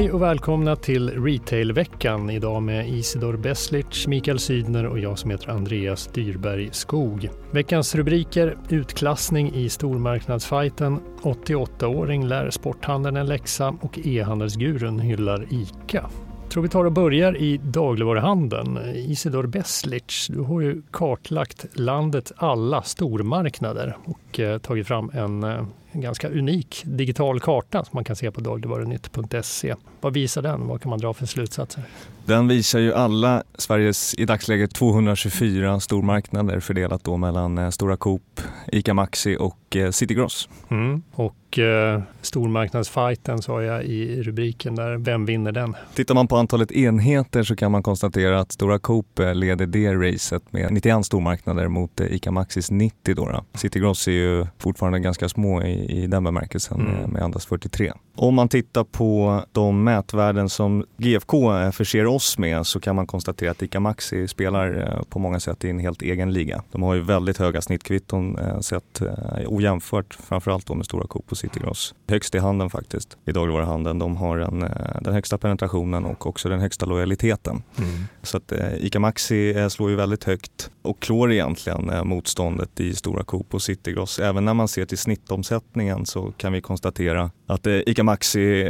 Hej och välkomna till Retailveckan. Idag med Isidor Beslic, Mikael Sydner och jag som heter Andreas Dyrberg Skog. Veckans rubriker utklassning i stormarknadsfajten, 88-åring lär sporthandeln en läxa och e-handelsgurun hyllar ICA tror vi tar och börjar i dagligvaruhandeln. Isidor Beslic, du har ju kartlagt landets alla stormarknader och eh, tagit fram en, eh, en ganska unik digital karta som man kan se på dagligvarunytt.se. Vad visar den? Vad kan man dra för slutsatser? Den visar ju alla Sveriges i dagsläget 224 stormarknader fördelat då mellan eh, Stora Coop, ICA Maxi och eh, City Gross. Mm. Och eh, stormarknadsfighten sa jag i rubriken där. Vem vinner den? Tittar man på antalet enheter så kan man konstatera att Stora Coop eh, leder det racet med 91 stormarknader mot ICA Maxis 90 då. då. City Gross är ju fortfarande ganska små i, i den bemärkelsen mm. med endast 43. Om man tittar på de mätvärden som GFK förser oss med så kan man konstatera att ICA Maxi spelar eh, på många sätt i en helt egen liga. De har ju väldigt höga snittkvitton eh, sett eh, ojämfört framförallt då med Stora Coop och Citygross. Högst i handeln faktiskt, i dagligvaruhandeln. De har en, den högsta penetrationen och också den högsta lojaliteten. Mm. Så att ICA Maxi slår ju väldigt högt och klår egentligen motståndet i Stora Coop och Citygross. Även när man ser till snittomsättningen så kan vi konstatera att ICA Maxi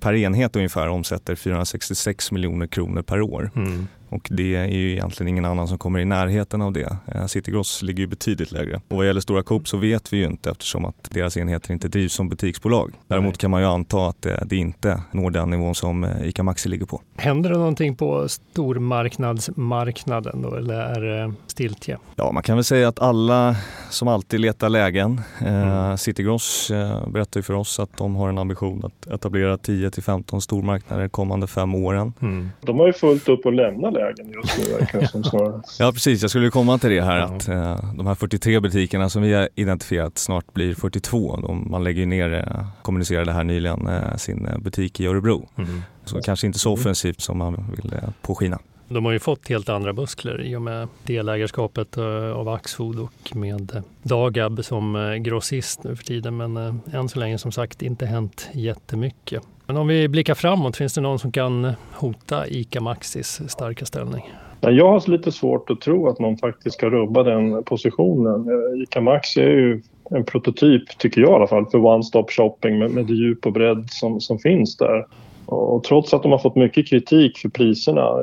per enhet ungefär omsätter 466 miljoner kronor per år. Mm. Och det är ju egentligen ingen annan som kommer i närheten av det. Eh, Citygross ligger ju betydligt lägre. Och vad gäller Stora Coop så vet vi ju inte eftersom att deras enheter inte drivs som butiksbolag. Däremot kan man ju anta att det inte når den nivån som eh, ICA Maxi ligger på. Händer det någonting på stormarknadsmarknaden då eller är stiltje? Ja, man kan väl säga att alla som alltid letar lägen. Eh, mm. Citygross berättar ju för oss att de har en ambition att etablera 10 till 15 stormarknader kommande fem åren. Mm. De har ju fullt upp att lämna lägen just nu verkar som snarare. Ja precis, jag skulle komma till det här ja. att uh, de här 43 butikerna som vi har identifierat snart blir 42. De, man lägger ju ner, kommunicerade här nyligen, sin butik i Örebro. Mm. Så kanske inte så offensivt som man vill påskina. De har ju fått helt andra muskler i och med delägarskapet eh, av Axfood och med eh, Dagab som eh, grossist nu för tiden. Men än så länge som sagt inte hänt jättemycket. Men om vi blickar framåt, finns det någon som kan hota ICA Maxis starka ställning? Jag har lite svårt att tro att någon faktiskt ska rubba den positionen. ICA Maxi är ju en prototyp, tycker jag i alla fall, för one-stop shopping med, med det djup och bredd som, som finns där. Och trots att de har fått mycket kritik för priserna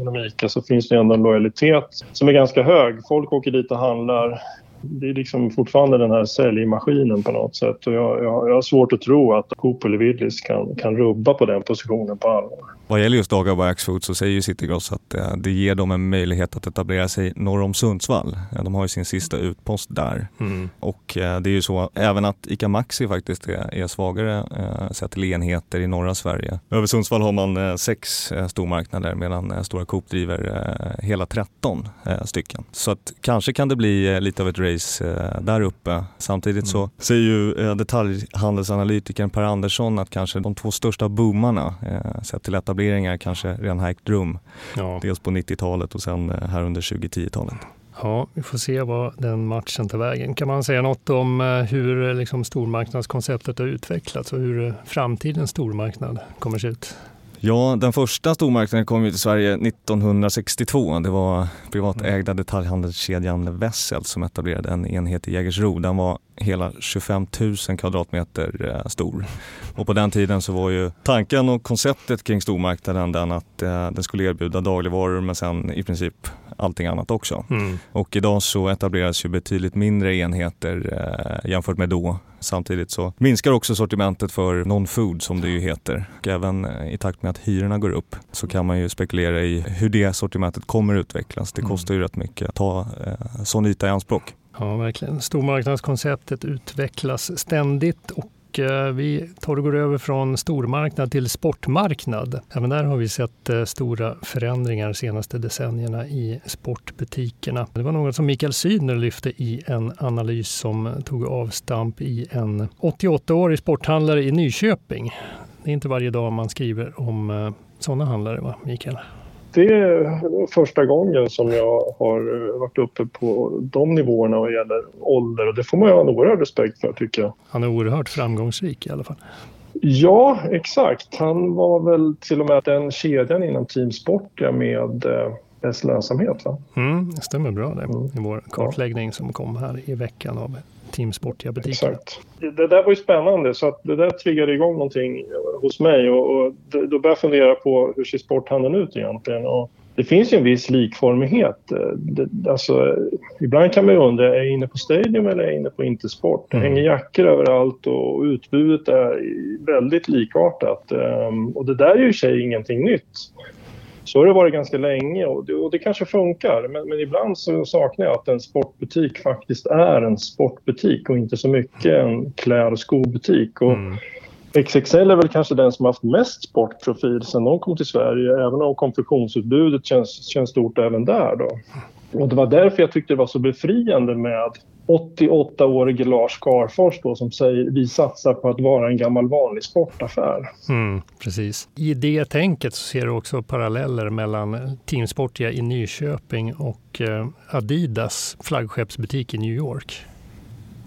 inom ICA så finns det ändå en lojalitet som är ganska hög. Folk åker dit och handlar det är liksom fortfarande den här säljmaskinen på något sätt. Och jag, jag, jag har svårt att tro att Coop eller Willys kan, kan rubba på den positionen på allvar. Vad gäller just Dagab och Axfood så säger ju Citygross att eh, det ger dem en möjlighet att etablera sig norr om Sundsvall. De har ju sin sista utpost där. Mm. Och eh, det är ju så även att ICA Maxi faktiskt är, är svagare eh, sett till enheter i norra Sverige. Över Sundsvall har man sex stormarknader medan Stora Coop driver hela 13 stycken. Så att kanske kan det bli lite av ett race där uppe. Samtidigt så mm. säger ju detaljhandelsanalytikern Per Andersson att kanske de två största boomarna sett till etablering etableringar kanske redan har ägt rum. Ja. Dels på 90-talet och sen eh, här under 2010-talet. Ja, vi får se vad den matchen tar vägen. Kan man säga något om eh, hur eh, liksom, stormarknadskonceptet har utvecklats och hur framtidens stormarknad kommer se ut? Ja, den första stormarknaden kom ju till Sverige 1962. Det var privatägda detaljhandelskedjan Wessel som etablerade en enhet i Jägersro. Den var hela 25 000 kvadratmeter eh, stor. Och på den tiden så var ju tanken och konceptet kring stormarknaden den att eh, den skulle erbjuda dagligvaror men sen i princip allting annat också. Mm. Och idag så etableras ju betydligt mindre enheter eh, jämfört med då. Samtidigt så minskar också sortimentet för non-food som det ju heter. Och även i takt med att hyrorna går upp så kan man ju spekulera i hur det sortimentet kommer utvecklas. Det mm. kostar ju rätt mycket att ta eh, sån yta i anspråk. Ja, verkligen. Stormarknadskonceptet utvecklas ständigt och Eh, vi tar och går över från stormarknad till sportmarknad. Även där har vi sett eh, stora förändringar de senaste decennierna i sportbutikerna. Det var något som Mikael Sydner lyfte i en analys som tog avstamp i en 88-årig sporthandlare i Nyköping. Det är inte varje dag man skriver om eh, sådana handlare, va, Mikael? Det är första gången som jag har varit uppe på de nivåerna vad gäller ålder och det får man ju ha en oerhörd respekt för tycker jag. Han är oerhört framgångsrik i alla fall. Ja, exakt. Han var väl till och med den kedjan inom Team Sportia med eh, bäst lönsamhet. Va? Mm, det stämmer bra det mm. i vår kartläggning som kom här i veckan av Team Sportia-butiker. Exakt. Det där var ju spännande så att det där triggade igång någonting hos mig och, och då började jag fundera på hur ser sporthandeln ut egentligen? Och det finns ju en viss likformighet. Det, alltså, ibland kan man ju undra, är jag inne på Stadium eller är jag inne på Intersport? Det mm. hänger jackor överallt och utbudet är väldigt likartat. Ehm, och det där är ju i sig ingenting nytt. Så har det varit ganska länge och det, och det kanske funkar. Men, men, ibland så saknar jag att en sportbutik faktiskt är en sportbutik och inte så mycket en kläd och skobutik. Och mm. XXL är väl kanske den som haft mest sportprofil sedan de kom till Sverige, även om konfektionsutbudet känns, känns stort även där. Då. Och det var därför jag tyckte det var så befriande med 88-årige Lars Garfors då, som säger vi satsar på att vara en gammal vanlig sportaffär. Mm, precis. I det tänket så ser du också paralleller mellan Team Sportia i Nyköping och eh, Adidas flaggskeppsbutik i New York.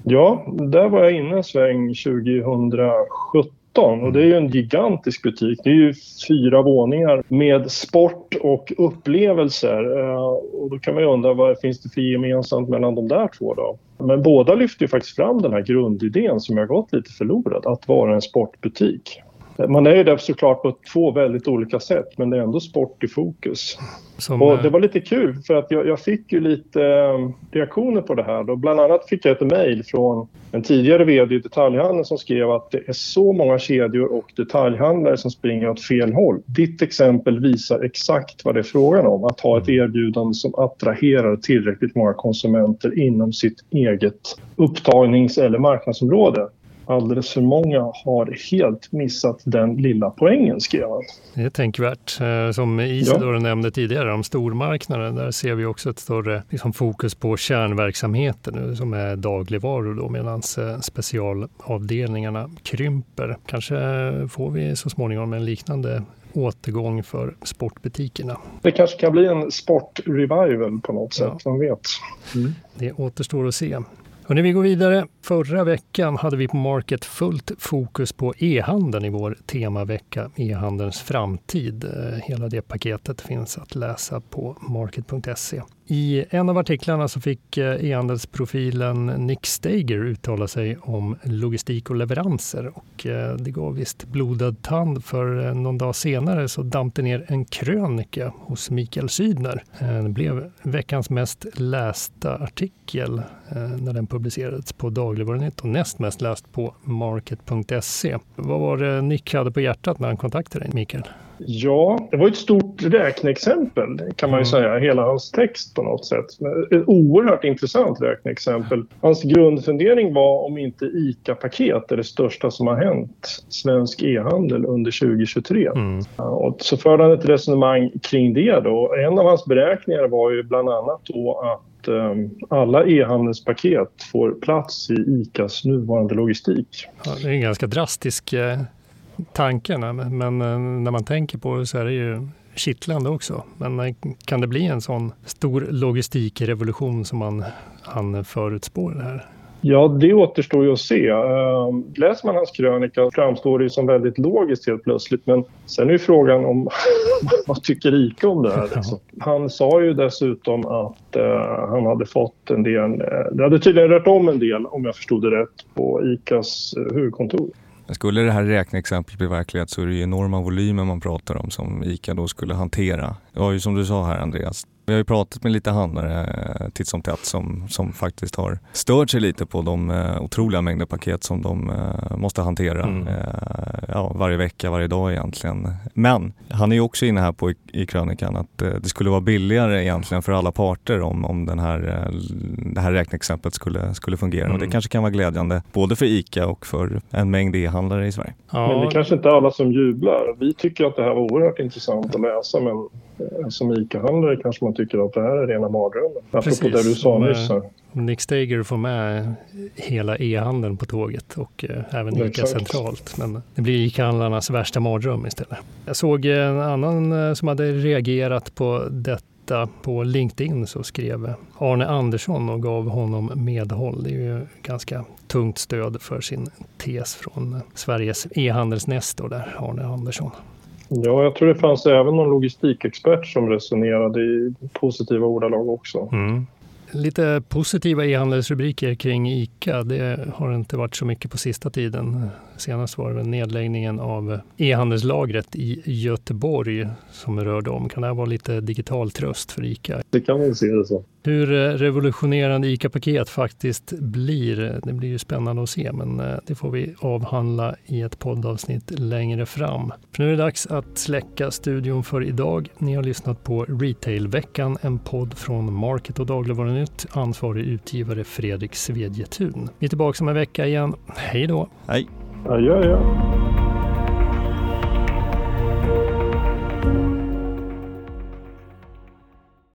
Ja, där var jag inne en sväng 2017 och det är ju en gigantisk butik. Det är ju fyra våningar med sport och upplevelser. Eh, och då kan man ju undra vad finns det för gemensamt mellan de där två då? Men båda lyfter ju faktiskt fram den här grundidén som har gått lite förlorad, att vara en sportbutik. Man är ju där såklart på två väldigt olika sätt men det är ändå sport i fokus. Som, och det var lite kul för att jag, jag, fick ju lite eh, reaktioner på det här. Då. Bland annat fick jag ett mejl från en tidigare vd i detaljhandeln som skrev att det är så många kedjor och detaljhandlare som springer åt fel håll. Ditt exempel visar exakt vad det är frågan om. Att ha ett erbjudande som attraherar tillräckligt många konsumenter inom sitt eget upptagnings eller marknadsområde alldeles för många har helt missat den lilla poängen, skrev han. Det är tänkvärt. Eh, som Isidor ja. nämnde tidigare om stormarknaden, där ser vi också ett större liksom, fokus på kärnverksamheten nu, som är dagligvaror då, medan eh, specialavdelningarna krymper. Kanske får vi så småningom en liknande återgång för sportbutikerna. Det kanske kan bli en sportrevival på något sätt, ja. vem vet? Mm. Det återstår att se. Hörrni, när vi går vidare, förra veckan hade vi på Market fullt fokus på e-handeln i vår temavecka E-handelns framtid. Eh, hela det paketet finns att läsa på market.se. I en av artiklarna så fick eh, e-handelsprofilen Nick Stager uttala sig om logistik och leveranser och eh, det gav visst blodad tand för eh, någon dag senare så damp det ner en krönika hos Mikael Sydner. Det blev veckans mest lästa artikel när den publicerades på Dagligvarunytt och näst mest läst på market.se. Vad var det Nick hade på hjärtat när han kontaktade dig, Mikael? Ja, det var ett stort räkneexempel kan man ju mm. säga, hela hans text på något sätt. Ett oerhört intressant räkneexempel. Hans grundfundering var om inte ICA-paket är det största som har hänt svensk e-handel under 2023. Mm. Och så förde han ett resonemang kring det då. En av hans beräkningar var ju bland annat då att ehm, alla e-handelspaket får plats i ICAs nuvarande logistik. Ja, det är en ganska drastisk eh, tanken, men eh, när man tänker på det så är det ju kittlande också. Men eh, kan det bli en sån stor logistikrevolution som man han förutspår det här? Ja, det återstår ju att se. Ehm, läser man hans krönika framstår det som väldigt logiskt helt plötsligt. Men sen är ju frågan om vad tycker ICA om det här? Liksom. Han sa ju dessutom att uh, han hade fått en del, uh, det hade tydligen rört om en del om jag förstod det rätt på ICAs uh, huvudkontor. Skulle det här räkneexemplet bli verklighet så är det ju enorma volymer man pratar om som ICA då skulle hantera. Det var ju som du sa här Andreas, vi har ju pratat med lite handlare eh, titt som tätt som, som faktiskt har stört sig lite på de uh, otroliga mängder paket som de uh, måste hantera mm. ja, varje vecka, varje dag egentligen. Men han är ju också inne här på i, i krönikan att det skulle vara billigare egentligen för alla parter om, om den här, det här räkneexemplet skulle, skulle fungera. Mm. Och det mm. kanske kan vara glädjande både för ICA och för en mängd e-handlare i Sverige. Ja. Men det är kanske inte alla som jublar. Vi tycker att det här var oerhört intressant att läsa men som ICA-handlare kanske man tycker att det här är rena mardrömmen. Apropå det du sa nyss. Nick Stager får med hela e-handeln på tåget och eh, även ICA centralt. Men det blir ICA-handlarnas värsta mardröm istället. Jag såg en annan eh, som hade reagerat på detta på LinkedIn så skrev Arne Andersson och gav honom medhåll. Det är ju ganska tungt stöd för sin tes från Sveriges e-handelsnestor där, Arne Andersson. Ja, jag tror det fanns även någon logistikexpert som resonerade i positiva ordalag också. Mm. Lite positiva e-handelsrubriker kring ICA. Det har inte varit så mycket på sista tiden. Senast var det nedläggningen av e-handelslagret i Göteborg som rörde om. Kan det här vara lite digital tröst för ICA? Det kan man se det så. Hur eh, revolutionerande ICA-paket faktiskt blir, det blir ju spännande att se, men eh, det får vi avhandla i ett poddavsnitt längre fram. För nu är det dags att släcka studion för idag. Ni har lyssnat på Retailveckan, en podd från Market och Dagligvarunytt. Ansvarig utgivare Fredrik Svedjetun. Vi är tillbaka om en vecka igen. Hej då! Hej! Adjö, adjö.